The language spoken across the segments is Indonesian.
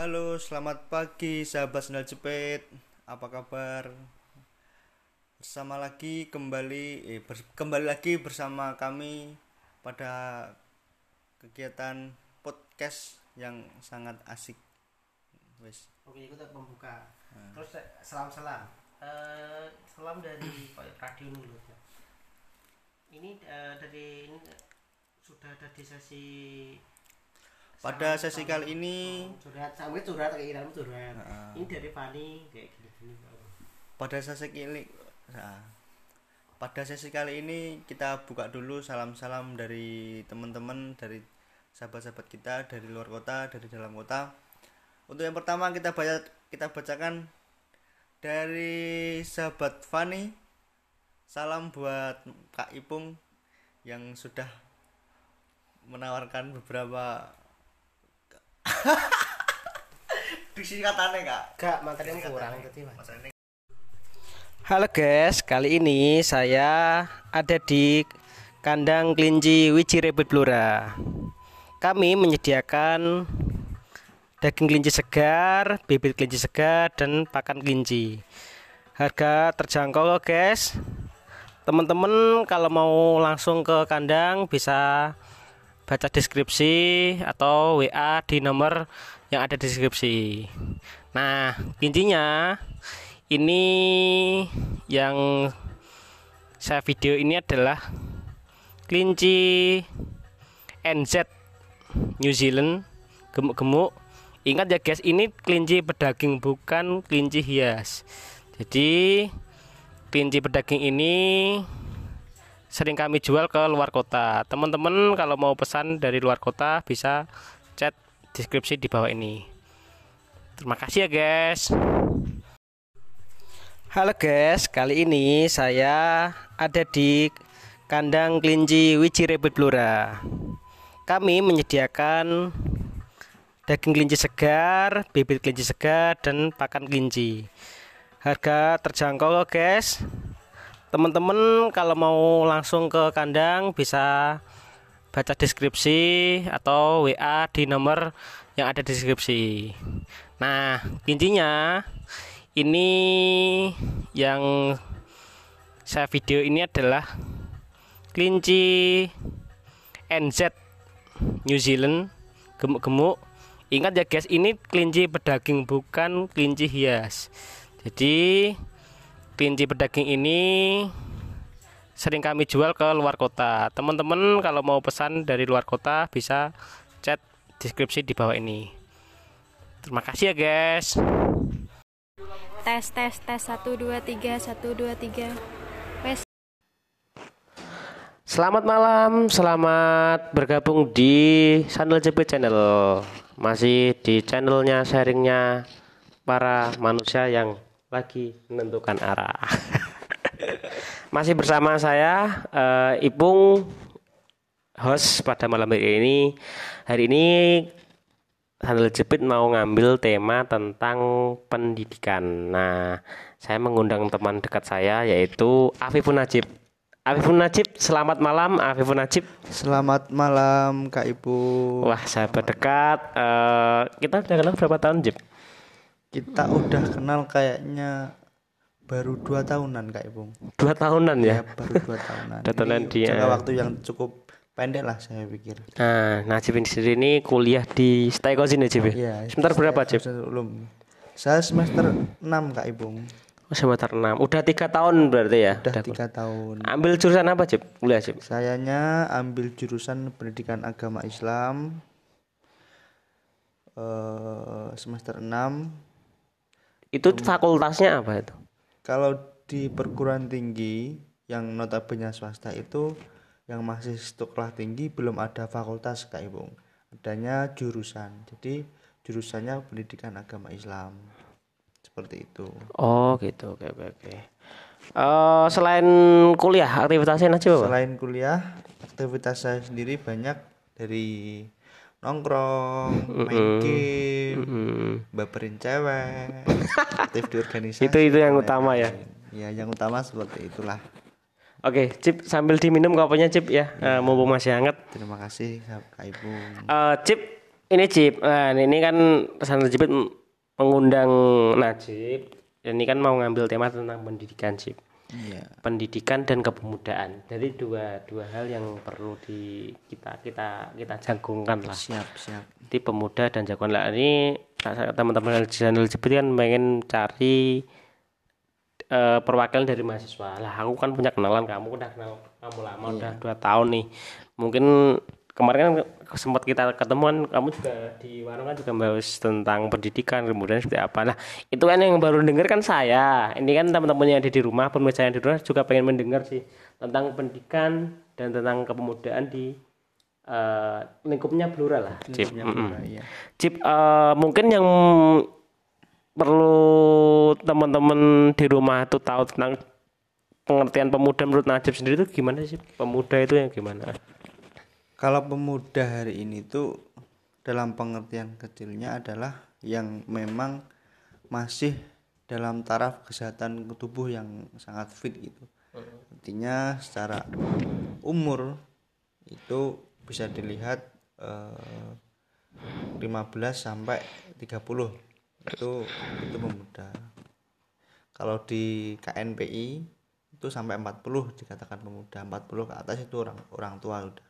Halo, selamat pagi sahabat sendal jepit. Apa kabar? Bersama lagi kembali eh ber- kembali lagi bersama kami pada kegiatan podcast yang sangat asik. Wes. Oke, itu pembuka. Terus eh, salam-salam. Eh, salam dari Radio Nulut. ya. Ini eh, dari ini sudah ada di sesi Pada sesi kali ini oh, curhat. Sampai curhat kayak curhat. Ini dari Fani kayak pada sesi kali nah, pada sesi kali ini kita buka dulu salam-salam dari teman-teman dari sahabat-sahabat kita dari luar kota dari dalam kota. Untuk yang pertama kita baca kita bacakan dari sahabat Fani salam buat Kak Ipung yang sudah menawarkan beberapa diksi katanya kak Gak, materinya kurang tadi, Mas. Halo guys, kali ini saya ada di kandang kelinci Wiji Rebut Blora. Kami menyediakan daging kelinci segar, bibit kelinci segar, dan pakan kelinci. Harga terjangkau kok guys. Teman-teman kalau mau langsung ke kandang bisa baca deskripsi atau WA di nomor yang ada di deskripsi. Nah, intinya ini yang saya video ini adalah kelinci NZ New Zealand gemuk-gemuk ingat ya guys ini kelinci pedaging bukan kelinci hias jadi kelinci pedaging ini sering kami jual ke luar kota teman-teman kalau mau pesan dari luar kota bisa chat deskripsi di bawah ini terima kasih ya guys Halo guys, kali ini saya ada di kandang kelinci Wiji Rebut Blora. Kami menyediakan daging kelinci segar, bibit kelinci segar, dan pakan kelinci. Harga terjangkau guys. Teman-teman kalau mau langsung ke kandang bisa baca deskripsi atau WA di nomor yang ada di deskripsi. Nah, intinya ini yang saya video ini adalah kelinci NZ New Zealand gemuk-gemuk ingat ya guys ini kelinci pedaging bukan kelinci hias jadi kelinci pedaging ini sering kami jual ke luar kota. Teman-teman kalau mau pesan dari luar kota bisa chat deskripsi di bawah ini. Terima kasih ya guys. Tes tes tes. Satu dua tiga. Satu dua tiga. Wes. Selamat malam, selamat bergabung di Sandal Jepit Channel. Masih di channelnya sharingnya para manusia yang lagi menentukan arah. Masih bersama saya eh, Ipung host pada malam hari ini. Hari ini Sandal Jepit mau ngambil tema tentang pendidikan. Nah, saya mengundang teman dekat saya yaitu Afifun Najib. Afifun Najib, selamat malam Afifun Najib. Selamat malam Kak Ibu. Wah, sahabat dekat. Eh, kita udah kenal berapa tahun, Jib? Kita udah kenal kayaknya baru dua tahunan Kak Ibu. Dua tahunan ya. Ya, baru dua tahunan. Dua tahunan Ini dia. jangka waktu yang cukup pendek lah saya pikir. Nah, Najib ini sendiri ini kuliah di Staykozin ya, Jib? ya? Iya. Semester berapa, Jib? Belum. Saya semester 6 Kak Ibu. Oh, semester 6. Udah tiga tahun berarti ya? Udah tiga tahun. Ambil jurusan apa, Jib? Kuliah, Jib? Sayanya ambil jurusan pendidikan agama Islam eh semester 6 Itu fakultasnya apa itu? Kalau di perguruan tinggi yang notabene swasta itu yang masih sekolah tinggi belum ada fakultas Kak Ibung. Adanya jurusan. Jadi jurusannya pendidikan agama Islam. Seperti itu. Oh, gitu. Oke, oke, oke. Eh, selain kuliah, aktivitasnya apa? Selain kuliah, aktivitas saya sendiri banyak dari nongkrong, main game, Hmm. baperin cewek, aktif di organisasi. Itu itu yang dan utama ya. Ya, yang utama seperti itulah. Oke, Cip sambil diminum kopinya Cip ya, Eh, mumpung masih hangat. Terima kasih Kak Ibu. Eh, Cip, Ini Cip, nah ini kan pesantren Jepit mengundang Najib. Ini kan mau ngambil tema tentang pendidikan Cip. Iya. Pendidikan dan kepemudaan. Jadi dua dua hal yang perlu di kita kita kita jagungkan lah. Siap, siap. Jadi pemuda dan jagoan lah ini teman-teman channel Jepit kan pengen cari eh, perwakilan dari mahasiswa lah aku kan punya kenalan kamu udah kenal kamu lama udah dua tahun nih mungkin kemarin kan sempat kita ketemuan kamu juga di warung kan juga bahas tentang pendidikan kemudian seperti apa nah itu kan yang baru denger kan saya ini kan teman-teman yang ada di rumah pemirsa yang di rumah juga pengen mendengar sih tentang pendidikan dan tentang kepemudaan di eh, lingkupnya Blura lah Cip. Mm-mm. Iya. Cip, eh, mungkin yang perlu teman-teman di rumah itu tahu tentang pengertian pemuda menurut Najib sendiri itu gimana sih? Pemuda itu yang gimana? Kalau pemuda hari ini tuh dalam pengertian kecilnya adalah yang memang masih dalam taraf kesehatan tubuh yang sangat fit gitu. Artinya secara umur itu bisa dilihat eh, 15 sampai 30 itu itu pemuda. Kalau di KNPI itu sampai 40 dikatakan pemuda, 40 ke atas itu orang orang tua udah.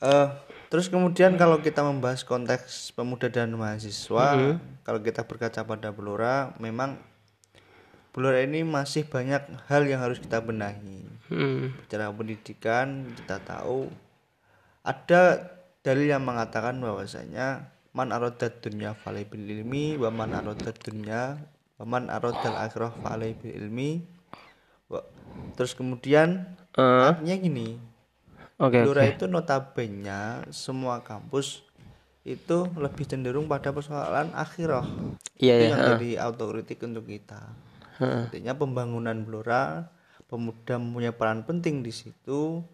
Eh, terus kemudian kalau kita membahas konteks pemuda dan mahasiswa, kalau kita berkaca pada Blora, memang Blora ini masih banyak hal yang harus kita benahi. Hmm. Bicara pendidikan, kita tahu. Ada dalil yang mengatakan bahwasanya man arodat dunya falai bil ilmi wa man arodat dunya wa man arodal akhirah falai bil ilmi. Terus kemudian Eh, artinya gini Oke. Blora oke. itu notabene semua kampus itu lebih cenderung pada persoalan akhirah. Iya itu ya. yang jadi autokritik untuk kita. Artinya pembangunan Blora, pemuda mempunyai peran penting di situ,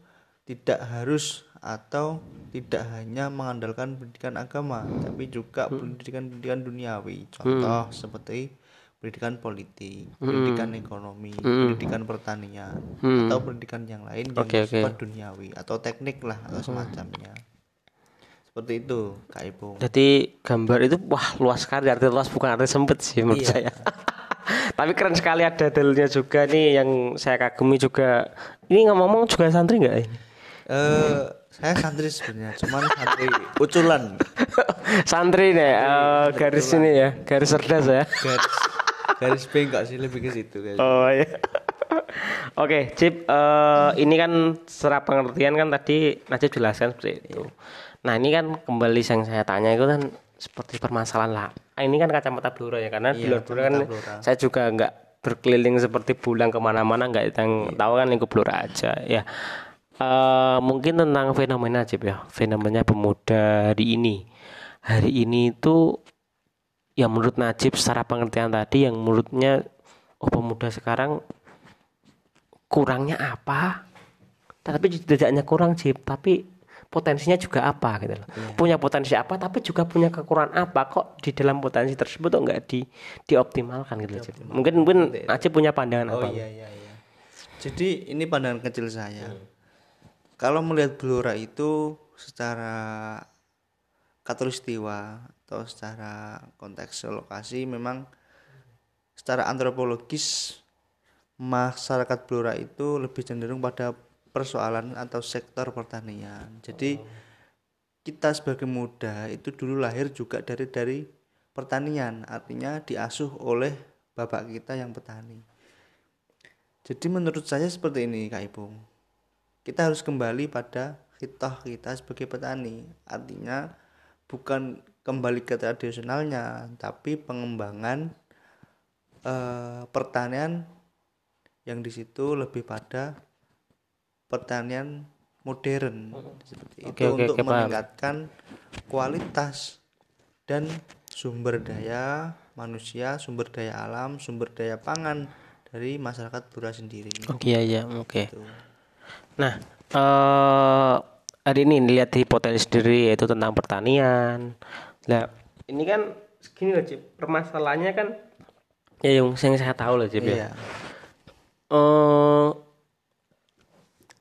tidak harus atau tidak hanya mengandalkan pendidikan agama, tapi juga pendidikan-pendidikan duniawi. Contoh seperti pendidikan politik, pendidikan ekonomi, pendidikan pertanian, atau pendidikan yang lain yang oke. bersifat duniawi atau teknik lah atau semacamnya. Seperti itu, Kak Ipung. Jadi gambar itu wah luas sekali arti luas bukan arti sempit sih menurut saya. Tapi keren sekali ada dalilnya juga nih yang saya kagumi juga. Ini ngomong-ngomong juga santri nggak ini? Eh, saya santri sebenarnya, cuman santri uculan. santri nih eh, garis ini ya, garis cerdas ya. Garis garis bengkok sih lebih ke situ guys. Oh iya. Oke, Cip, eh, ini kan secara pengertian kan tadi Najib jelaskan seperti itu. Nah, ini kan kembali yang saya tanya itu kan seperti permasalahan lah. Ah, Ini kan kacamata Blora ya, karena di luar Blora kan Blora. saya juga nggak berkeliling seperti bulan ke mana-mana, nggak yang tahu kan lingkup Blora aja ya. Eh, mungkin tentang fenomena Cip ya, fenomena pemuda hari ini. Hari ini itu yang menurut Najib secara pengertian tadi yang menurutnya oh pemuda sekarang kurangnya apa? Tapi tidak hanya kurang Jip tapi potensinya juga apa gitu loh. Punya potensi apa tapi juga punya kekurangan apa kok di dalam potensi tersebut kok nggak di dioptimalkan gitu loh, Jip. mungkin mungkin Najib punya pandangan Oh apa? iya iya iya. Jadi ini pandangan kecil saya. Kalau melihat Blora itu secara katulistiwa atau secara konteks lokasi memang secara antropologis masyarakat Blora itu lebih cenderung pada persoalan atau sektor pertanian. Jadi kita sebagai muda itu dulu lahir juga dari dari pertanian, artinya diasuh oleh bapak kita yang petani. Jadi menurut saya seperti ini Kak Ipung. Kita harus kembali pada hitah kita sebagai petani. Artinya bukan kembali ke tradisionalnya, tapi pengembangan eh, pertanian yang di situ lebih pada pertanian modern seperti Oke, itu oke, untuk oke, paham. meningkatkan kualitas dan sumber daya manusia, sumber daya alam, sumber daya pangan dari masyarakat Blora sendiri. oke iya iya oke Gitu. Nah, eh hari ini lihat di potensi sendiri yaitu tentang pertanian. Nah, ini kan gini loh, Cip. Permasalahannya kan ya yang, yang saya tahu loh, Cip ya. Iya. Eh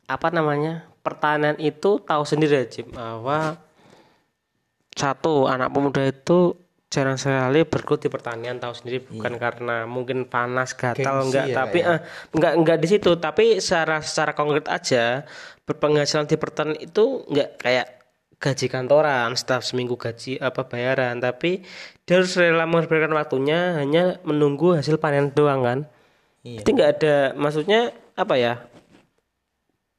apa namanya? Pertanian itu tahu sendiri ya, Cip, bahwa satu anak pemuda itu jarang sekali bergelut di pertanian tahu sendiri bukan karena mungkin panas gatal Iya. Gengsi enggak ya, tapi kayak. eh, enggak enggak di situ tapi secara secara konkret aja berpenghasilan di pertanian itu enggak kayak gaji kantoran setiap seminggu gaji apa bayaran. Tapi dia harus rela memberikan waktunya hanya menunggu hasil panen doang kan? Iya. jadi nggak ada maksudnya apa ya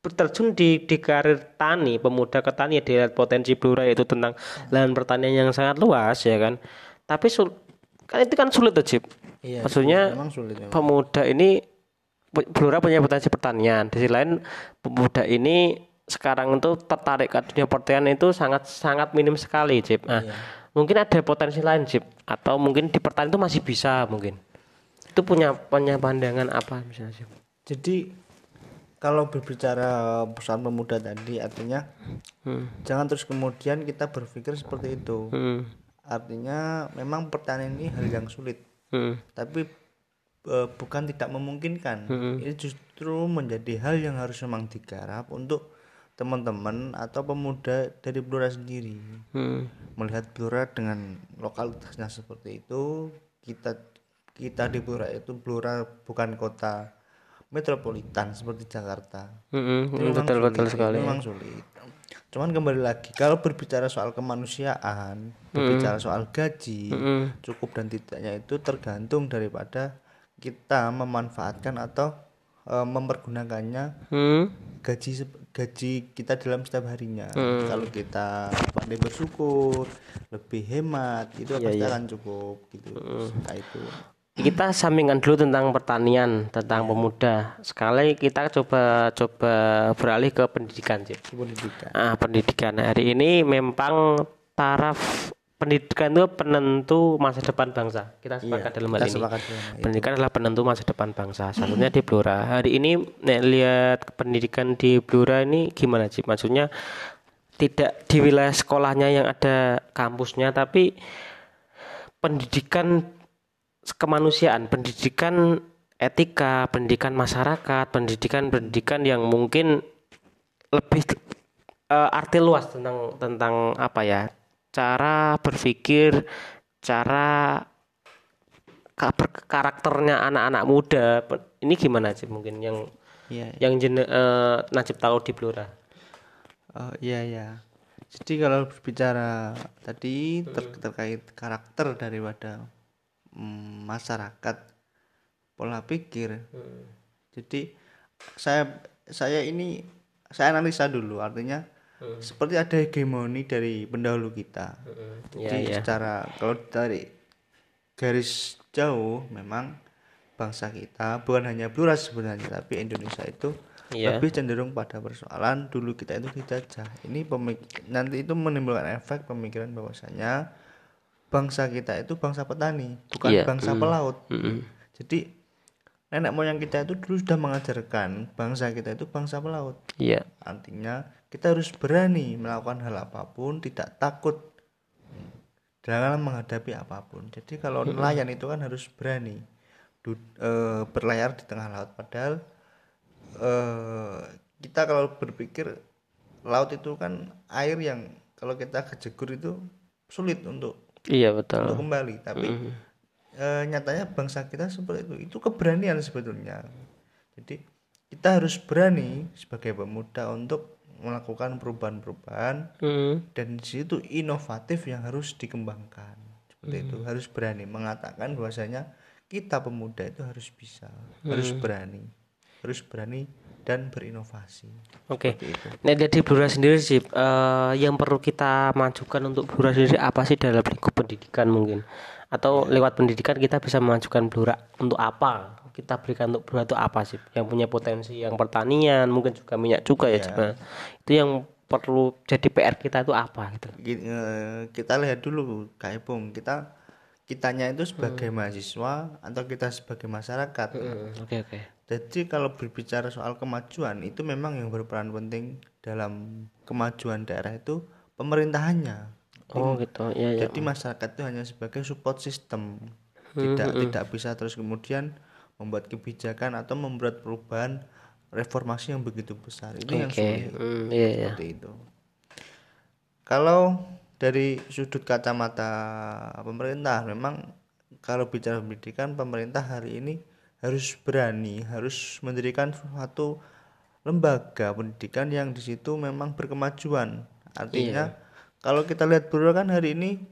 terjun di di karir tani pemuda ke tani. Ya dilihat potensi Blora itu tentang lahan pertanian yang sangat luas ya kan? Tapi sul kan itu kan sulit tuh Iya, maksudnya memang sulit memang. pemuda ini Blora punya potensi pertanian. Di sisi lain pemuda ini sekarang itu tertarik ke dunia pertanian itu sangat sangat minim sekali Cip nah mungkin ada potensi lain Cip atau mungkin di pertanian itu masih bisa mungkin itu punya punya pandangan apa misalnya Cip Jadi kalau berbicara perusahaan pemuda tadi artinya hmm. jangan terus kemudian kita berpikir seperti itu. Hmm. Artinya memang pertanian ini hal yang sulit, Hmm. tapi eh, bukan tidak memungkinkan. Ini justru menjadi hal yang harus memang digarap untuk teman-teman atau pemuda dari Blora sendiri. Hmm. Melihat Blora dengan lokalitasnya seperti itu, kita kita di Blora itu Blora bukan kota metropolitan seperti Jakarta. Hmm. Itu memang betul betul sulit, sekali memang sulit cuman kembali lagi kalau berbicara soal kemanusiaan berbicara soal gaji Hmm. cukup dan tidaknya itu tergantung daripada kita memanfaatkan atau eh, mempergunakannya Hmm. gaji gaji kita dalam setiap harinya. Kalau kita pandai bersyukur lebih hemat itu pasti akan cukup gitu. Nah, itu. Kita sampingkan dulu tentang pertanian tentang pemuda. Sekali kita coba coba beralih ke pendidikan Cip. pendidikan. Ah pendidikan. Hari ini memang taraf pendidikan itu penentu masa depan bangsa. Kita sepakat dalam hal ini. sepakat itu. pendidikan adalah penentu masa depan bangsa. Satunya di Blora. Hari ini nek lihat pendidikan di Blora ini gimana sih maksudnya tidak di wilayah sekolahnya yang ada kampusnya tapi pendidikan kemanusiaan pendidikan etika pendidikan masyarakat pendidikan pendidikan yang mungkin lebih eh, arti luas tentang tentang apa ya cara berpikir cara karakternya anak-anak muda. Ini gimana sih mungkin yang Iya, yang jen eh, Najib tahu di Blora? Oh iya ya. Jadi kalau berbicara tadi ter- terkait karakter daripada mm, masyarakat pola pikir. Jadi saya saya ini saya analisa dulu artinya seperti ada hegemoni dari pendahulu kita. Iya, Jadi iya. secara kalau dari garis jauh memang bangsa kita bukan hanya Blora sebenarnya tapi Indonesia itu Iya. lebih cenderung pada persoalan dulu kita itu dijajah. Ini pemik- nanti itu menimbulkan efek pemikiran bahwasanya bangsa kita itu bangsa petani, bukan Iya, bangsa pelaut. Mm-mm. Jadi nenek moyang kita itu dulu sudah mengajarkan bangsa kita itu bangsa pelaut. iya Artinya kita harus berani melakukan hal apa pun, tidak takut dalam menghadapi apa pun. Jadi kalau nelayan itu kan harus berani du- eh, berlayar di tengah laut. Padahal eh, kita kalau berpikir laut itu kan air yang kalau kita kejegur itu sulit untuk iya untuk betul kembali. Tapi eh, nyatanya bangsa kita seperti itu. Itu keberanian sebetulnya. Jadi kita harus berani sebagai pemuda untuk melakukan perubahan-perubahan Mm. dan di situ inovatif yang harus dikembangkan. Seperti itu. Harus berani mengatakan bahwasanya kita pemuda itu harus bisa harus berani harus berani dan berinovasi. Oke. Itu. Nah dari Blora sendiri sih eh, yang perlu kita majukan untuk Blora sendiri apa sih dalam lingkup pendidikan mungkin? Atau lewat pendidikan kita bisa memajukan Blora untuk apa kita berikan untuk Blora itu apa sih? Yang punya potensi yang pertanian mungkin juga minyak juga ya Cip. itu yang perlu jadi PR kita itu apa gitu. Gi- eh, kita lihat dulu Kak Ipung. Kita kitanya itu sebagai mahasiswa atau kita sebagai masyarakat? Oke oke. Jadi kalau berbicara soal kemajuan itu memang yang berperan penting dalam kemajuan daerah itu pemerintahannya. oh gitu. Ya ya Jadi masyarakat itu hanya sebagai support system. Tidak tidak bisa terus kemudian membuat kebijakan atau membuat perubahan reformasi yang begitu besar. Itu yang oke sulit iya iya seperti itu. Kalau dari sudut kacamata pemerintah memang kalau bicara pendidikan pemerintah hari ini harus berani harus mendirikan suatu lembaga pendidikan yang di situ memang berkemajuan artinya kalau kita lihat dulu kan hari ini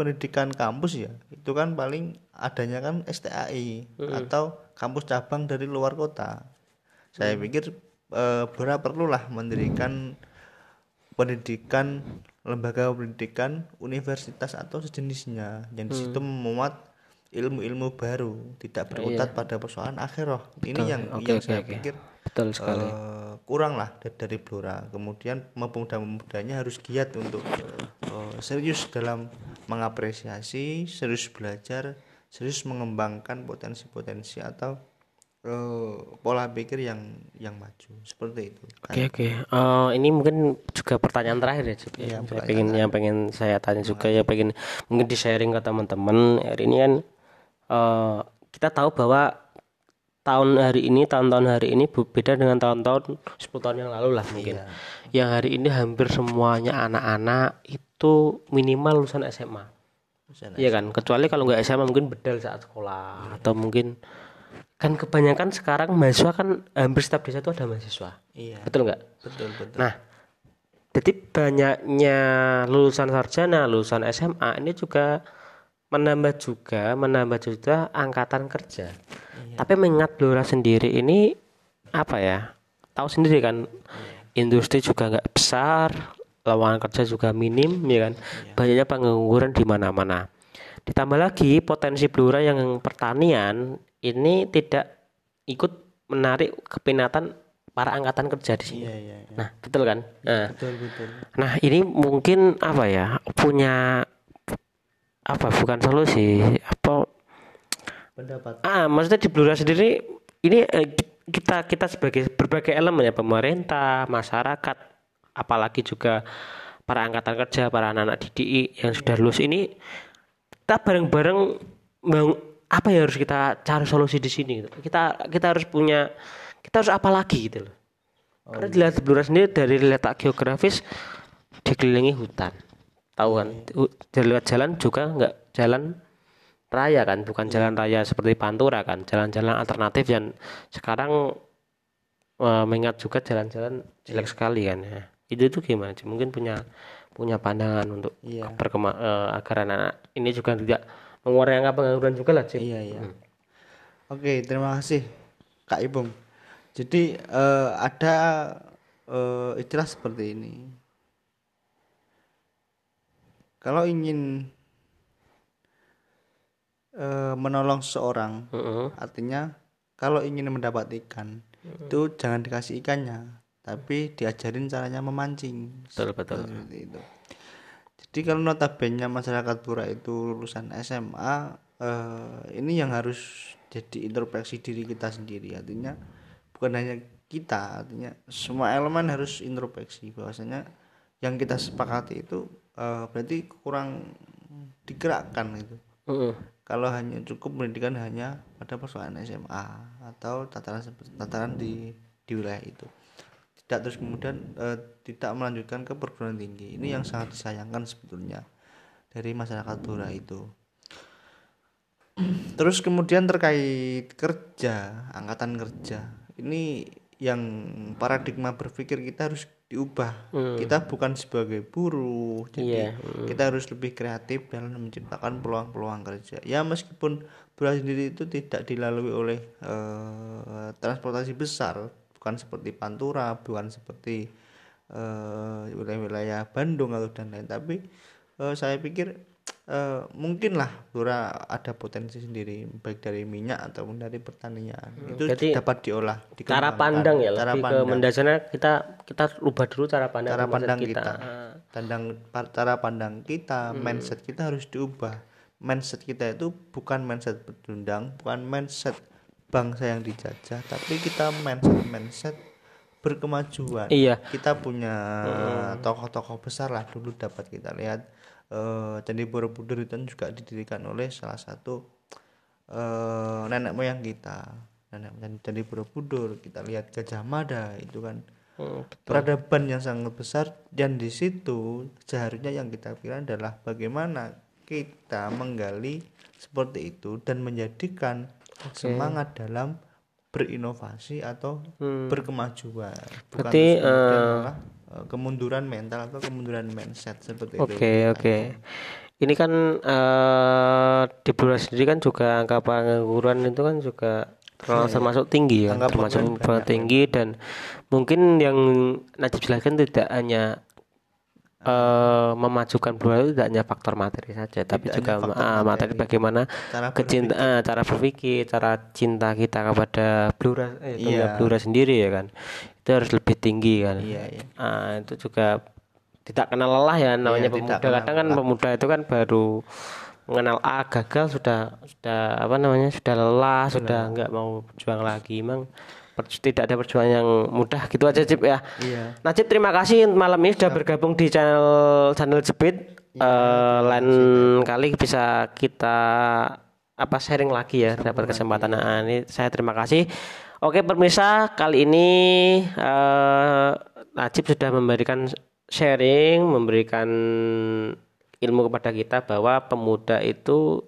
pendidikan kampus ya itu kan paling adanya kan STAI atau kampus cabang dari luar kota. Saya pikir eh, Blora perlulah mendirikan pendidikan lembaga pendidikan universitas atau sejenisnya yang di situ memuat ilmu-ilmu baru tidak berkutat pada persoalan akhirah ini yang Oke, yang oke, saya oke. pikir Betul sekali. eh, kurang lah dari, dari Blora. Kemudian pemuda-pemudanya harus giat untuk eh, serius dalam mengapresiasi serius belajar serius mengembangkan potensi-potensi atau eh, pola pikir yang yang maju seperti itu Oke oke. Eh, ini mungkin juga pertanyaan terakhir ya. Cip, ya. Iya, saya pengen yang pengen saya tanya juga ya pengen mungkin di sharing ke teman-teman hari ini kan eh, kita tahu bahwa tahun hari ini tahun-tahun hari ini bu- beda dengan tahun-tahun 10 tahun yang lalu lah mungkin. Yang hari ini hampir semuanya anak-anak itu minimal lulusan SMA. Iya kan, kecuali kalau nggak SMA mungkin bedal saat sekolah atau mungkin kan kebanyakan sekarang mahasiswa kan hampir setiap desa itu ada mahasiswa. iya Betul nggak? betul betul Nah, jadi banyaknya lulusan sarjana, lulusan SMA ini juga menambah juga, menambah juga angkatan kerja. Tapi mengingat Blora sendiri ini apa ya? Tahu sendiri kan, industri juga nggak besar, lawangan kerja juga minim, ya kan? Banyaknya pengangguran di mana-mana. Ditambah lagi potensi Blora yang pertanian ini tidak ikut menarik keminatan para angkatan kerja di sini. iya iya iya. Nah, betul kan? Nah, betul betul nah ini mungkin apa ya? Punya apa bukan solusi apa pendapat ah maksudnya di Blora sendiri ini eh, kita kita sebagai berbagai elemen ya pemerintah masyarakat apalagi juga para angkatan kerja para anak-anak DDI yang sudah lulus ini kita bareng-bareng apa yang harus kita cari solusi di sini gitu. kita kita harus punya kita harus apa lagi gitu loh. Karena dilihat di Blora sendiri dari letak geografis dikelilingi hutan. Tahu kan? Hu- dari lewat jalan juga nggak jalan raya kan? Bukan jalan raya seperti Pantura kan? Jalan-jalan alternatif yang sekarang eh, mengingat juga jalan-jalan jelek sekali kan ya itu tuh gimana Ci? mungkin punya punya pandangan untuk Iya. perkema- eh, agar anak ini juga tidak mengurangi angka pengangguran juga lah Ci. iya iya oke terima kasih Kak Ibung jadi eh, ada eh, istilah seperti ini kalau ingin eh, menolong seseorang Heeh. artinya kalau ingin mendapat ikan itu jangan dikasih ikannya tapi diajarin caranya memancing. Betul betul. Seperti itu. Jadi kalau notabene masyarakat Pura itu lulusan SMA eh, ini yang harus jadi introspeksi diri kita sendiri. Artinya bukan hanya kita artinya semua elemen harus introspeksi. Bahwasanya yang kita sepakati itu eh, berarti kurang digerakkan gitu. Heeh. kalau hanya cukup pendidikan hanya pada persoalan SMA atau tataran tataran di di wilayah itu tidak terus kemudian eh, tidak melanjutkan ke perguruan tinggi. Ini yang sangat disayangkan sebetulnya dari masyarakat Blora itu. Terus kemudian terkait kerja angkatan kerja. Ini yang paradigma berpikir kita harus diubah. Kita bukan sebagai buruh jadi Iya, kita harus lebih kreatif dalam menciptakan peluang-peluang kerja. Ya meskipun Blora sendiri itu tidak dilalui oleh eh, transportasi besar bukan seperti Pantura bukan seperti eh, wilayah-wilayah Bandung atau dan lain tapi eh, saya pikir eh, mungkinlah Blora ada potensi sendiri baik dari minyak ataupun dari pertanian. Itu Hmm, Berarti dapat diolah cara pandang ya cara lebih ke pandang. mendasarnya kita kita rubah dulu cara pandang cara pandang kita, kita, Ah. Pandang, pa- cara pandang kita Hmm. mindset kita harus diubah. Mindset kita itu bukan mindset pecundang bukan mindset bangsa yang dijajah tapi kita mindset mindset berkemajuan. Iya. Kita punya tokoh-tokoh besar lah dulu dapat kita lihat. Eh Candi Borobudur itu juga didirikan oleh salah satu eh nenek moyang kita. Nenek moyang Candi Borobudur kita lihat Gajah Mada itu kan. Betul. peradaban yang sangat besar dan di situ seharusnya yang kita pikirkan adalah bagaimana kita menggali seperti itu dan menjadikan semangat dalam berinovasi atau berkemajuan. Bukan Hmm. Berarti, eh, malah, eh, kemunduran mental atau kemunduran mindset seperti itu. Oke oke. Ini kan eh di Blora sendiri kan juga angka pengangguran itu kan juga termasuk, termasuk tinggi ya, Angka termasuk tinggi dan mungkin yang Najib jelaskan tidak hanya eh memajukan Blora itu tidak hanya faktor materi saja, tapi Tidak juga hanya faktor ah, materi materi. bagaimana cara kecintaan, cara berpikir, cara cinta kita kepada Blora, eh, Iya. terhadap Blora sendiri ya kan, itu harus lebih tinggi kan. iya iya Ah, itu juga tidak kenal lelah ya namanya Iya, tidak pemuda. Kadang kan pemuda itu kan baru mengenal A gagal sudah sudah apa namanya sudah lelah, sudah nggak mau berjuang lagi. Emang tidak ada perjuangan yang mudah gitu aja Cip ya. iya Najib terima kasih malam ini sudah bergabung di channel channel Jepit. Iya, Eh, lain kali bisa kita apa sharing lagi ya dapat kesempatan. Nah, ini saya terima kasih. Oke pemirsa kali ini eh, Najib sudah memberikan sharing, memberikan ilmu kepada kita bahwa pemuda itu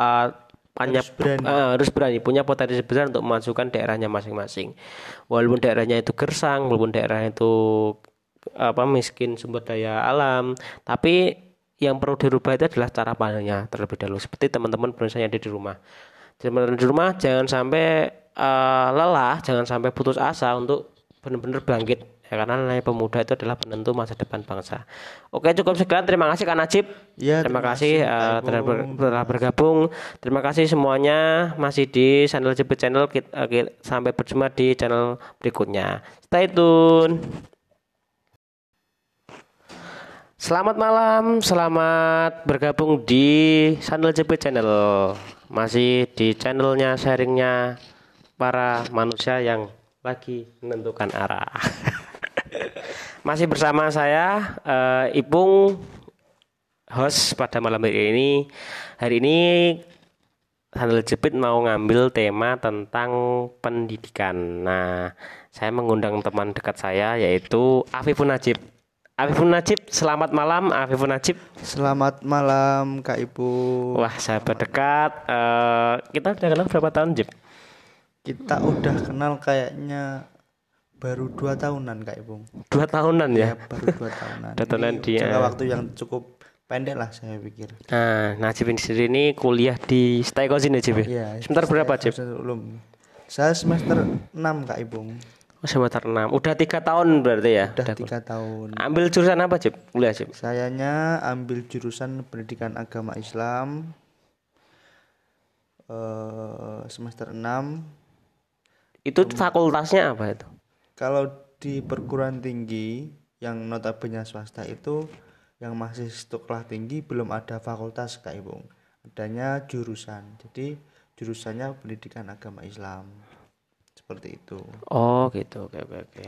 eh, punya Harus berani. eh, harus berani punya potensi besar untuk memajukan daerahnya masing-masing. Walaupun daerahnya itu gersang, walaupun daerahnya itu apa miskin sumber daya alam, tapi yang perlu dirubah itu adalah cara pandangnya terlebih dahulu. Seperti teman-teman yang ada di rumah. Teman-teman di rumah jangan sampai eh, lelah, jangan sampai putus asa untuk benar-benar bangkit. Ya, karena namanya pemuda itu adalah penentu masa depan bangsa. Oke, cukup sekian. Terima kasih Kak Najib. Iya, terima, terima kasih kasih, eh, Kak telah, bergabung. Terima kasih semuanya masih di channel Jepit Channel. Kita, eh, ki- sampai berjumpa di channel berikutnya. Stay tune. Selamat malam, selamat bergabung di channel JP Channel. Masih di channelnya sharingnya para manusia yang lagi menentukan arah. Masih bersama saya eh, Ipung host pada malam hari ini. Hari ini Handel Jepit mau ngambil tema tentang pendidikan. Nah, saya mengundang teman dekat saya yaitu Afifun Najib. Afifun Najib, selamat malam Afifun Najib. selamat malam kak ibu Wah, sahabat dekat. Eh, kita udah kenal berapa tahun, Jip? kita udah kenal kayaknya baru dua tahunan kak ibu Dua tahunan ya. ya baru dua tahunan Dua tahunan Ini dia. jangka waktu yang cukup pendek lah saya pikir Nah, Najib ini sendiri ini kuliah di Staikosin ya, Jip? ya? Iya. Semester berapa, Jip? belum saya semester 6 kak ibu Oh, semester 6. Udah tiga tahun berarti ya? udah Udah tiga tahun Ambil jurusan apa, Jip? Kuliah, Jip? sayanya ambil jurusan pendidikan agama Islam eh semester 6 Itu fakultasnya apa itu? Kalau di perguruan tinggi yang notabene swasta itu yang masih sekolah tinggi belum ada fakultas kak ibu. Adanya jurusan. Jadi jurusannya pendidikan agama Islam. Seperti itu. Oh gitu, oke oke oke.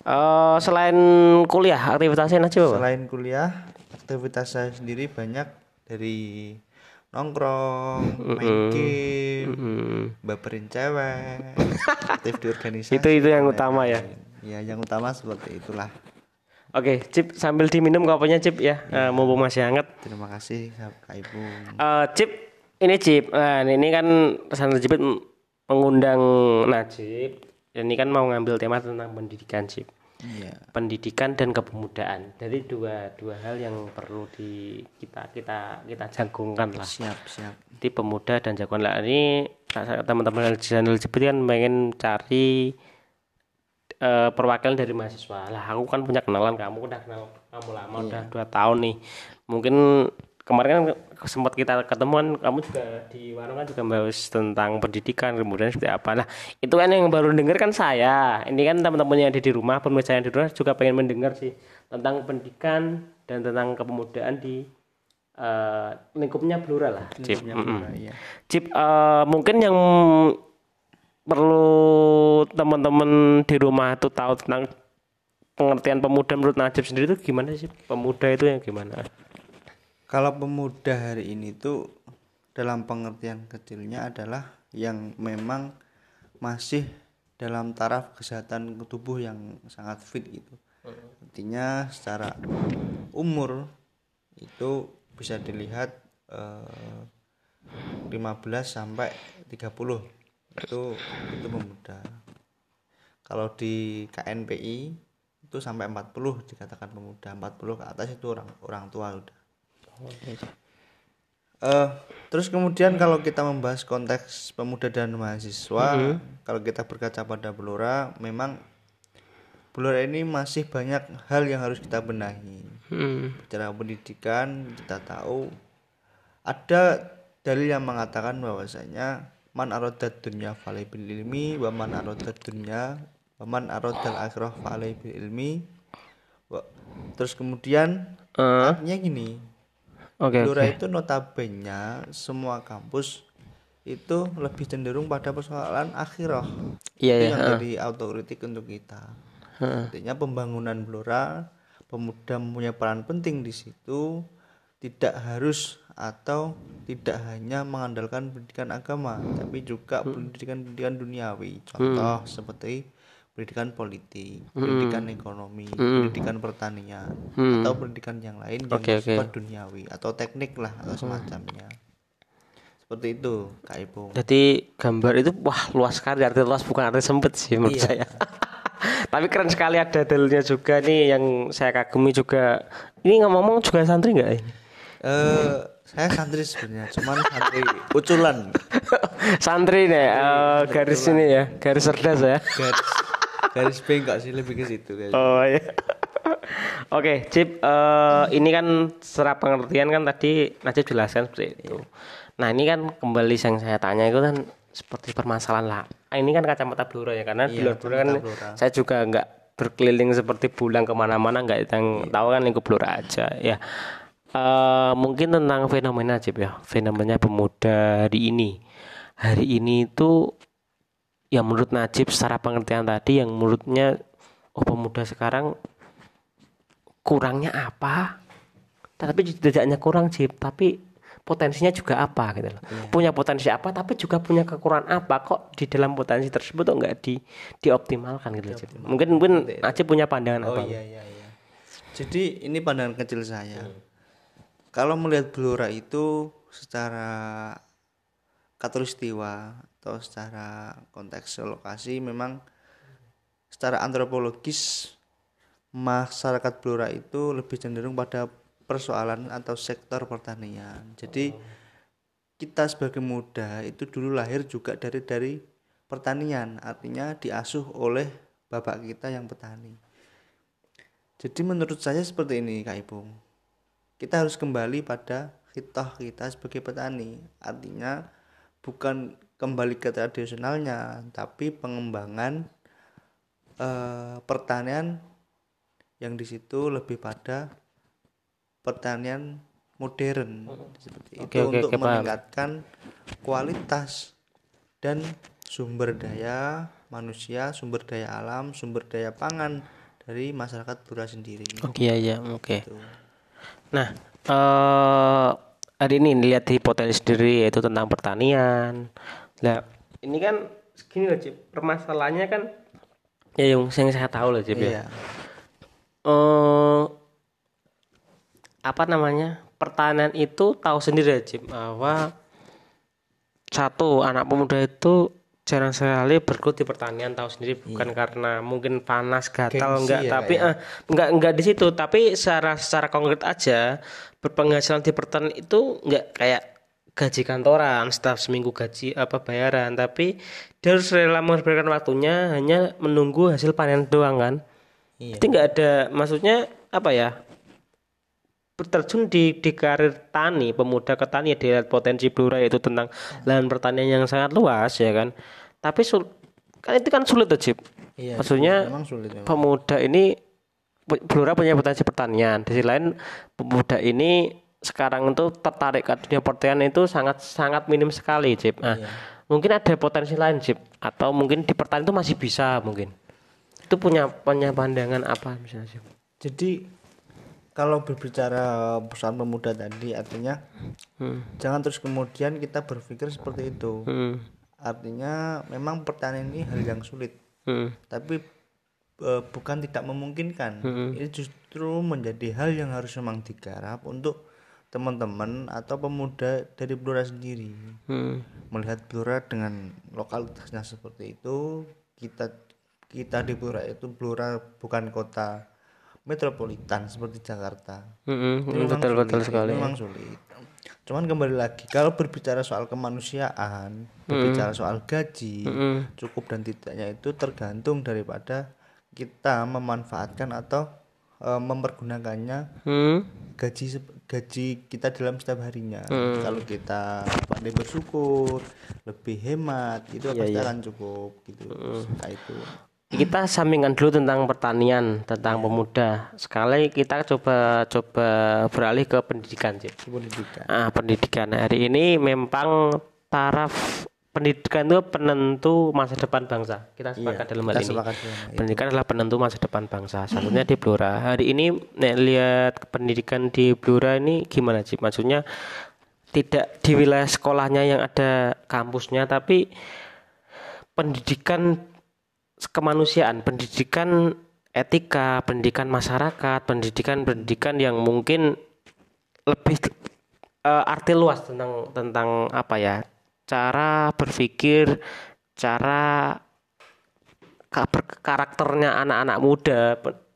Eh, selain kuliah, aktivitasnya Najib apa? selain kuliah aktivitas saya sendiri banyak dari nongkrong main game baperin cewek aktif di organisasi Itu itu yang dan utama ya. ya yang utama seperti itulah Oke, Cip sambil diminum kopinya Cip ya, Eh, mumpung masih hangat. terima kasih kak ibu Eh, Cip, ini Cip. Nah, ini kan pesantren Jepit mengundang Najib. Ini kan mau ngambil tema tentang pendidikan Cip. Iya Pendidikan dan kepemudaan. Jadi dua dua hal yang perlu di kita kita kita jagungkan lah. siap siap Jadi pemuda dan jagoan lah ini teman-teman channel Jepit kan pengen cari eh, perwakilan dari mahasiswa. Lah aku kan punya kenalan kamu udah kenal kamu lama udah dua tahun nih. Mungkin kemarin kan sempat kita ketemuan kamu juga di warung kan juga bahas tentang pendidikan kemudian seperti apa. Nah itu kan yang baru denger kan saya. Ini kan teman-teman yang ada di rumah pemirsa yang di rumah juga pengen mendengar sih tentang pendidikan dan tentang kepemudaan di eh, lingkupnya Blora lah. Cip. Blora, iya. Cip, eh, mungkin yang perlu teman-teman di rumah itu tahu tentang pengertian pemuda menurut Najib sendiri itu gimana sih? Pemuda itu yang gimana? Kalau pemuda hari ini tuh dalam pengertian kecilnya adalah yang memang masih dalam taraf kesehatan tubuh yang sangat fit gitu. Artinya secara umur itu bisa dilihat eh, 15 sampai 30 itu itu pemuda. Kalau di KNPI itu sampai 40 dikatakan pemuda 40 ke atas itu orang orang tua udah Eh, terus kemudian kalau kita membahas konteks pemuda dan mahasiswa, kalau kita berkaca pada Blora, memang Blora ini masih banyak hal yang harus kita benahi. Hmm. Bicara pendidikan, kita tahu. Ada dalil yang mengatakan bahwasanya man arodat dunya falai bil ilmi wa man arodat dunya wa man arodal akhirah falai bil ilmi. Terus kemudian Eh, artinya gini Oke. Blora oke. itu notabene semua kampus itu lebih cenderung pada persoalan akhirah Iya itu ya. yang jadi autokritik untuk kita artinya pembangunan Blora pemuda mempunyai peran penting di situ tidak harus atau tidak hanya mengandalkan pendidikan agama tapi juga pendidikan-pendidikan duniawi contoh seperti pendidikan politik pendidikan ekonomi pendidikan pertanian atau pendidikan yang lain yang oke. bersifat duniawi atau teknik lah atau semacamnya seperti itu Kak Ipung Jadi gambar itu wah luas sekali arti luas bukan arti sempit sih menurut saya. Tapi keren sekali ada dalilnya juga nih yang saya kagumi juga. Ini ngomong-ngomong juga santri nggak ini? eh saya santri sebenarnya cuman santri uculan santri nih eh, garis ini ya, garis cerdas ya. garis garis bengkok sih lebih ke situ guys Oh iya. Oke, Cip, eh, ini kan secara pengertian kan tadi Najib jelaskan seperti itu. Nah, ini kan kembali yang saya tanya itu kan seperti permasalahan lah. Ah, Ini kan kacamata blura ya, karena blura kan saya juga nggak berkeliling seperti bulan ke mana-mana nggak yang tahu kan lingkup blura aja ya. Eh, mungkin tentang fenomena Cip ya, fenomena pemuda hari ini. Hari ini itu yang menurut Najib secara pengertian tadi yang menurutnya oh pemuda sekarang kurangnya apa? Tapi tidak hanya kurang Jib. Tapi potensinya juga apa gitu loh. Punya potensi apa tapi juga punya kekurangan apa? Kok di dalam potensi tersebut kok nggak di dioptimalkan gitu loh, Jib. mungkin mungkin Najib punya pandangan oh apa? iya iya iya. Jadi ini pandangan kecil saya. Kalau melihat Blora itu secara katulistiwa atau secara konteks lokasi memang secara antropologis masyarakat Blora itu lebih cenderung pada persoalan atau sektor pertanian. Jadi kita sebagai muda itu dulu lahir juga dari dari pertanian, artinya diasuh oleh bapak kita yang petani. Jadi menurut saya seperti ini Kak Ipung. Kita harus kembali pada hitah kita sebagai petani. Artinya bukan kembali ke tradisionalnya, tapi pengembangan eh, pertanian yang di situ lebih pada pertanian modern seperti Oke, itu oke, untuk oke, paham. meningkatkan kualitas dan sumber daya manusia, sumber daya alam, sumber daya pangan dari masyarakat Blora sendiri. oke iya iya oke Gitu. Nah, eh hari ini lihat di potensi sendiri yaitu tentang pertanian. Nah, ini kan gini loh, Cip. Permasalahannya kan ya yang, saya tahu loh, Cip ya. Iya. Eh apa namanya? Pertanian itu tahu sendiri ya, Cip, bahwa satu anak pemuda itu jarang sekali bergelut di pertanian tahu sendiri bukan karena mungkin panas gatal Gengsi enggak ya, tapi ya? eh, enggak enggak di situ tapi secara secara konkret aja berpenghasilan di pertanian itu enggak kayak gaji kantoran setiap seminggu gaji apa bayaran tapi dia harus rela memberikan waktunya hanya menunggu hasil panen doang kan Iya. jadi enggak ada maksudnya apa ya berterjun di di karir tani pemuda ke tani ya dilihat potensi Blora itu tentang lahan pertanian yang sangat luas ya kan tapi sul kan itu kan sulit tuh. Iya, maksudnya memang sulit memang. pemuda ini Blora punya potensi pertanian di sisi lain pemuda ini sekarang itu tertarik ke dunia pertanian itu sangat sangat minim sekali Cip. Nah, mungkin ada potensi lain Cip atau mungkin di pertanian itu masih bisa mungkin itu punya punya pandangan apa misalnya Cip? Jadi kalau berbicara perusahaan pemuda tadi artinya Hmm. jangan terus kemudian kita berpikir seperti itu. Hmm. Artinya memang pertanian ini hal yang sulit. Hmm. tapi eh, bukan tidak memungkinkan ini justru menjadi hal yang harus memang digarap untuk teman-teman atau pemuda dari Blora sendiri Hmm. melihat Blora dengan lokalitasnya seperti itu kita kita di Blora itu Blora bukan kota metropolitan seperti Jakarta Hmm, Ini memang betul sulit, betul sekali. memang sulit cuman kembali lagi kalau berbicara soal kemanusiaan berbicara soal gaji Hmm. cukup dan tidaknya itu tergantung daripada kita memanfaatkan atau eh, mempergunakannya Hmm. gaji gaji kita dalam setiap harinya. Kalau kita pandai bersyukur lebih hemat itu pasti akan cukup gitu. Nah, itu. Kita sampingkan dulu tentang pertanian, tentang pemuda. Sekali kita coba coba beralih ke pendidikan, Cip. pendidikan. Ah, pendidikan. Hari ini memang taraf pendidikan itu penentu masa depan bangsa. Kita sepakat dalam hal ini. sepakat itu. Pendidikan adalah penentu masa depan bangsa. Satunya di Blora. Hari ini nek lihat pendidikan di Blora ini gimana sih? Maksudnya tidak di wilayah sekolahnya yang ada kampusnya, tapi pendidikan kemanusiaan, pendidikan etika, pendidikan masyarakat, pendidikan pendidikan yang mungkin lebih eh, arti luas tentang tentang apa ya? Cara berpikir, cara karakternya anak-anak muda.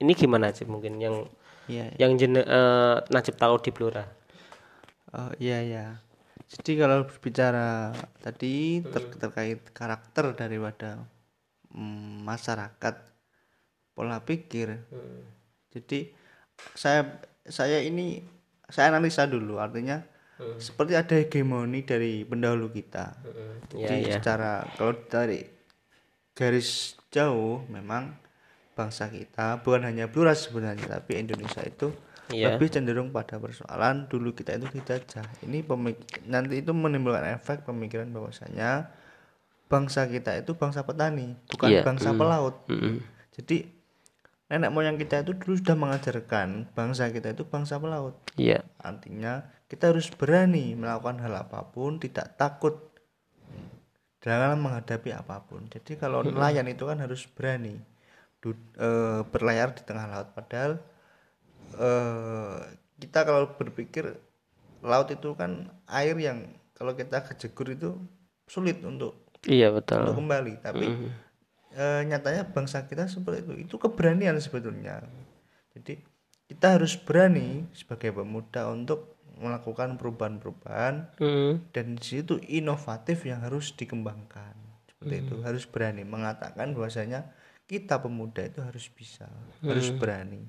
Ini gimana sih mungkin yang Iya, yang jen eh, Najib tahu di Blora? Oh iya ya. Jadi kalau berbicara tadi ter- terkait karakter daripada mm, masyarakat pola pikir. Jadi saya saya ini saya analisa dulu artinya seperti ada hegemoni dari pendahulu kita. Iya, Jadi iya. secara kalau dari garis jauh memang bangsa kita bukan hanya Blora sebenarnya tapi Indonesia itu Iya. lebih cenderung pada persoalan dulu kita itu dijajah. Ini pemik- nanti itu menimbulkan efek pemikiran bahwasanya bangsa kita itu bangsa petani, bukan Iya, bangsa pelaut. Mm-mm. Jadi nenek moyang kita itu dulu sudah mengajarkan bangsa kita itu bangsa pelaut. iya Artinya kita harus berani melakukan hal apa pun, tidak takut dalam menghadapi apa pun. Jadi kalau nelayan itu kan harus berani du- eh, berlayar di tengah laut. Padahal eh, kita kalau berpikir laut itu kan air yang kalau kita kejegur itu sulit untuk iya untuk betul kembali. Tapi eh, nyatanya bangsa kita seperti itu. Itu keberanian sebetulnya. Jadi kita harus berani sebagai pemuda untuk melakukan perubahan-perubahan Mm. dan di situ inovatif yang harus dikembangkan. Seperti itu harus berani mengatakan bahwasanya kita pemuda itu harus bisa, harus berani,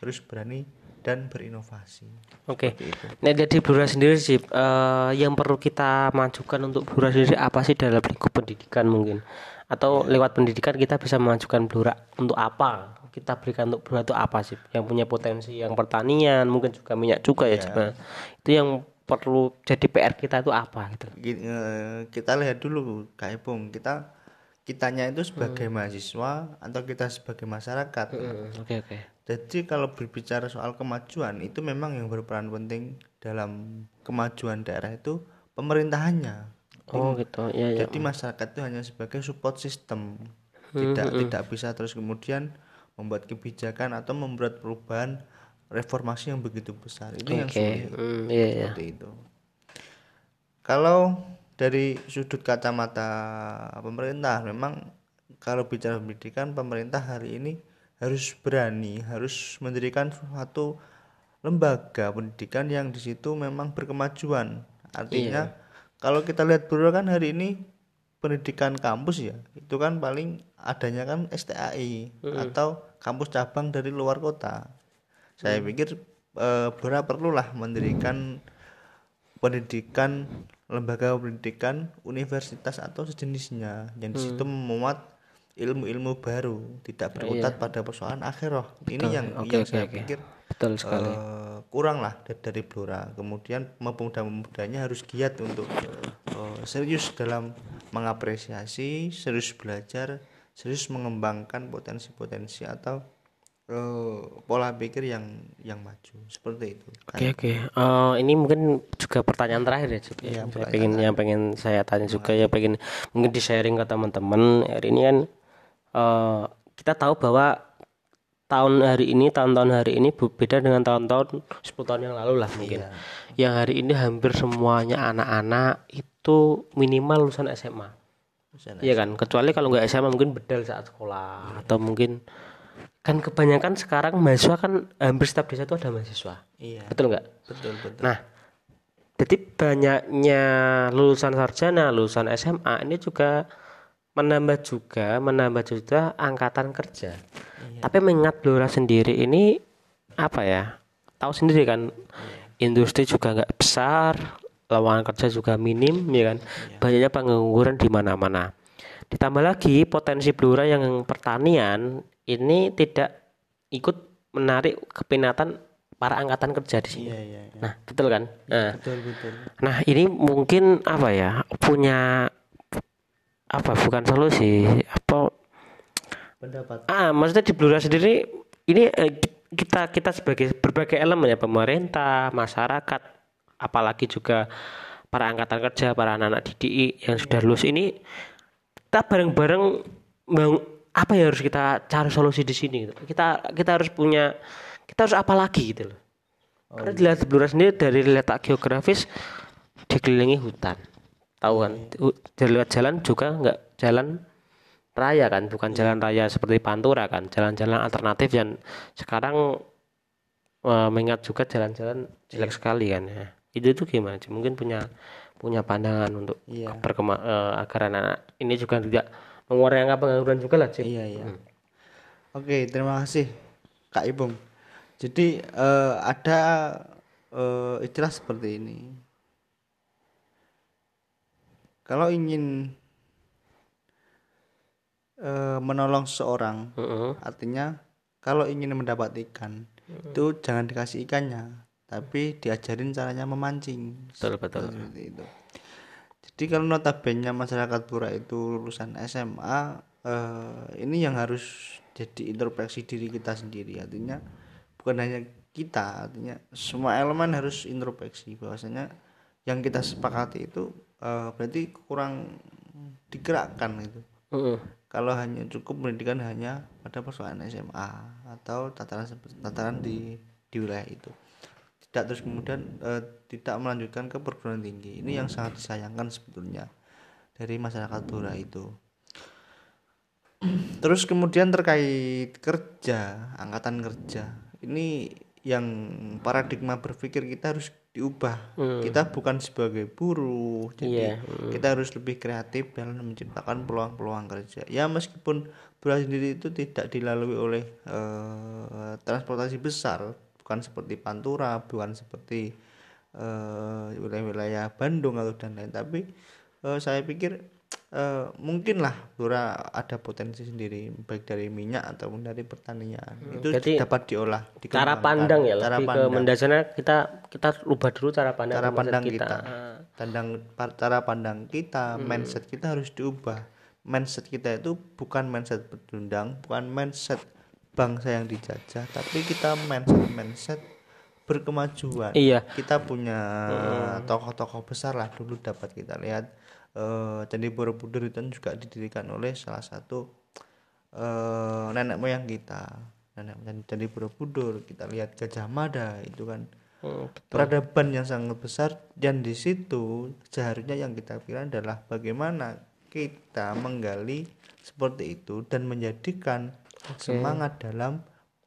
harus berani dan berinovasi. Oke. Itu. Nah dari Blora sendiri sih eh, yang perlu kita majukan untuk Blora sendiri apa sih dalam lingkup pendidikan mungkin atau lewat pendidikan kita bisa memajukan Blora untuk apa kita berikan untuk Blora itu apa sih? Yang punya potensi yang pertanian mungkin juga minyak juga ya Cip. itu yang perlu jadi PR kita itu apa gitu? Gi- eh, kita lihat dulu Kak Ipung, kita kitanya itu sebagai mahasiswa atau kita sebagai masyarakat. oke oke. Jadi kalau berbicara soal kemajuan itu memang yang berperan penting dalam kemajuan daerah itu pemerintahannya. oh gitu. Ya ya Jadi masyarakat itu hanya sebagai support system. Tidak tidak bisa terus kemudian membuat kebijakan atau membuat perubahan reformasi yang begitu besar. Itu yang oke sulit. Hmm, iya ya Seperti itu. Kalau dari sudut kacamata pemerintah memang kalau bicara pendidikan pemerintah hari ini harus berani harus mendirikan suatu lembaga pendidikan yang di situ memang berkemajuan artinya kalau kita lihat dulu kan hari ini pendidikan kampus ya itu kan paling adanya kan STAI atau kampus cabang dari luar kota. Saya pikir eh, Blora perlulah mendirikan pendidikan lembaga pendidikan universitas atau sejenisnya yang di situ memuat ilmu-ilmu baru tidak berkutat pada persoalan akhirah ini yang Oke, yang oke, saya oke. pikir betul sekali. eh, kurang lah dari, dari Blora. Kemudian pemuda-pemudanya harus giat untuk eh, serius dalam mengapresiasi serius belajar serius mengembangkan potensi-potensi atau eh, pola pikir yang yang maju seperti itu Oke oke. Eh, ini mungkin juga pertanyaan terakhir ya, Cip. Iya, saya pengen yang pengen saya tanya juga ya pengen mungkin di sharing ke teman-teman hari ini kan eh, kita tahu bahwa tahun hari ini tahun-tahun hari ini bu- beda dengan tahun-tahun 10 tahun yang lalu lah mungkin Iya. yang hari ini hampir semuanya anak-anak itu minimal lulusan SMA. Iya kan, kecuali kalau nggak SMA mungkin bedal saat sekolah atau mungkin kan kebanyakan sekarang mahasiswa kan hampir setiap desa itu ada mahasiswa. Iya. Betul nggak? Betul betul. Nah, jadi banyaknya lulusan sarjana, lulusan SMA ini juga menambah juga menambah juga angkatan kerja. Tapi mengingat Blora sendiri ini apa ya? Tahu sendiri kan, industri juga nggak besar, lawangan kerja juga minim, ya kan? Banyaknya pengangguran di mana-mana. Ditambah lagi potensi Blora yang pertanian ini tidak ikut menarik keminatan para angkatan kerja di sini. Iya iya. iya. Nah, betul kan? Nah, Betul betul. Nah, ini mungkin apa ya? Punya apa bukan solusi, apa Pendapat. ah maksudnya di Blora sendiri ini eh, kita kita sebagai berbagai elemen ya pemerintah, masyarakat, apalagi juga para angkatan kerja, para anak-anak DDI yang sudah lulus ini kita bareng-bareng apa yang harus kita cari solusi di sini gitu. Kita kita harus punya kita harus apa lagi gitu loh. Karena dilihat di Blora sendiri dari letak geografis dikelilingi hutan. Tahu kan? U- Dari lewat jalan juga nggak jalan raya kan, bukan jalan raya seperti Pantura kan, jalan-jalan alternatif yang sekarang eh, mengingat juga jalan-jalan jelek sekali kan ya. Itu tuh gimana sih? Mungkin punya punya pandangan untuk Iya. berkema- eh, agar anak-anak ini juga tidak mengurangi angka pengangguran juga lah, Cip. Iya iya. Oke terima kasih Kak Ibung. Jadi eh, ada eh, istilah seperti ini. Kalau ingin eh, menolong seseorang, Heeh. artinya kalau ingin mendapat ikan, itu jangan dikasih ikannya, tapi diajarin caranya memancing. Betul, betul. Seperti itu. Jadi kalau notabene masyarakat Pura itu lulusan SMA, eh, ini yang harus jadi introspeksi diri kita sendiri. Artinya bukan hanya kita, artinya semua elemen harus introspeksi. Bahwasanya yang kita sepakati itu eh, berarti kurang digerakkan itu. Heeh. Kalau hanya cukup pendidikan hanya pada persoalan SMA atau tataran tataran di di wilayah itu tidak terus kemudian eh, tidak melanjutkan ke perguruan tinggi. Ini yang sangat disayangkan sebetulnya dari masyarakat Dora itu. Terus kemudian terkait kerja angkatan kerja. Ini yang paradigma berpikir kita harus diubah. Kita bukan sebagai buruh jadi Iya, kita harus lebih kreatif dalam menciptakan peluang-peluang kerja. Ya meskipun Bura sendiri itu tidak dilalui oleh eh, transportasi besar bukan seperti Pantura bukan seperti eh, wilayah-wilayah Bandung atau dan lain tapi eh, saya pikir eh, mungkinlah Bura ada potensi sendiri baik dari minyak ataupun dari pertanian. Itu Hmm, Jadi, dapat diolah cara pandang ya cara lebih ke pandang. mendasarnya kita kita rubah dulu cara pandang cara pandang kita, Ah. pandang pa- cara pandang kita Hmm. mindset kita harus diubah. Mindset kita itu bukan mindset pecundang bukan mindset bangsa yang dijajah tapi kita mindset mindset berkemajuan. Iya. kita punya tokoh-tokoh besar lah dulu dapat kita lihat. Eh Candi Borobudur itu juga didirikan oleh salah satu eh nenek moyang kita. Nenek moyang Candi Borobudur kita lihat Gajah Mada itu kan. Hmm, peradaban yang sangat besar dan di situ seharusnya yang kita pikirkan adalah bagaimana kita menggali seperti itu dan menjadikan semangat dalam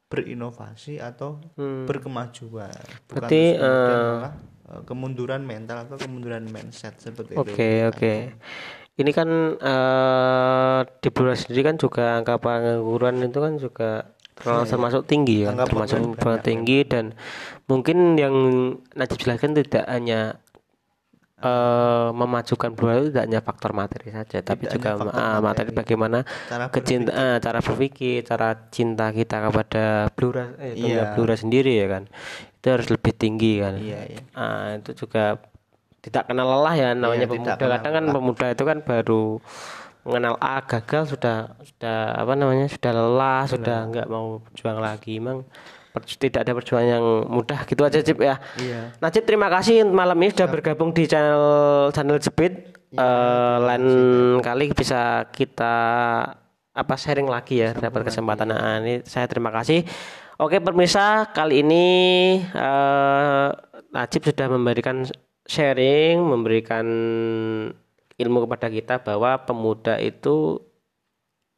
berinovasi atau berkemajuan. Bukan Hmm. Berarti, eh, kemunduran mental atau kemunduran mindset seperti Oke itu. Oke. Ini kan eh di Blora sendiri kan juga angka pengangguran itu kan juga termasuk termasuk tinggi ya, termasuk tinggi dan mungkin yang Najib jelaskan tidak hanya eh memajukan Blora itu tidak hanya faktor materi saja, tapi Tidak juga hanya faktor ah, materi materi. bagaimana cara kecinta ah, cara berpikir, cara cinta kita kepada Blora eh terhadap Blora sendiri ya kan. Itu harus lebih tinggi kan. iya iya Ah, itu juga tidak kenal lelah ya namanya tidak pemuda. Kadang kan pemuda itu kan baru mengenal A gagal sudah sudah apa namanya sudah lelah sudah nggak mau berjuang lagi. Emang tidak ada perjuangan yang mudah. Gitu aja Cip ya. iya. Najib terima kasih malam ini sudah bergabung di channel channel Jepit. Iya, Eh, lain kali bisa kita apa sharing lagi ya dapat kesempatan. Nah, ini saya terima kasih. Oke pemirsa kali ini eh, Najib sudah memberikan sharing memberikan ilmu kepada kita bahwa pemuda itu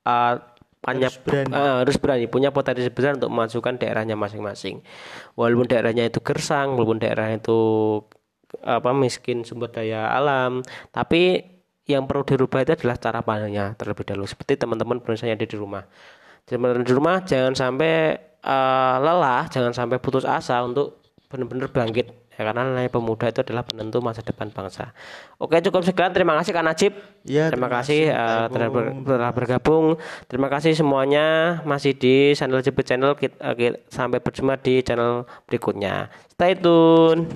eh, punya Harus berani. eh, harus berani. Punya potensi besar untuk memajukan daerahnya masing-masing. Walaupun daerahnya itu gersang walaupun daerah itu apa miskin sumber daya alam tapi yang perlu dirubah itu adalah cara pandangnya terlebih dahulu. Seperti teman-teman yang ada di rumah. Teman-teman di rumah jangan sampai eh, lelah jangan sampai putus asa untuk benar-benar bangkit ya karena namanya pemuda itu adalah penentu masa depan bangsa. Oke cukup sekian. Terima kasih Kak Najib. Ya, terima, terima kasih kasih, eh, telah, ber- Ipung. telah bergabung. Terima kasih semuanya masih di channel Jepit channel. Kita, sampai berjumpa di channel berikutnya. Stay tune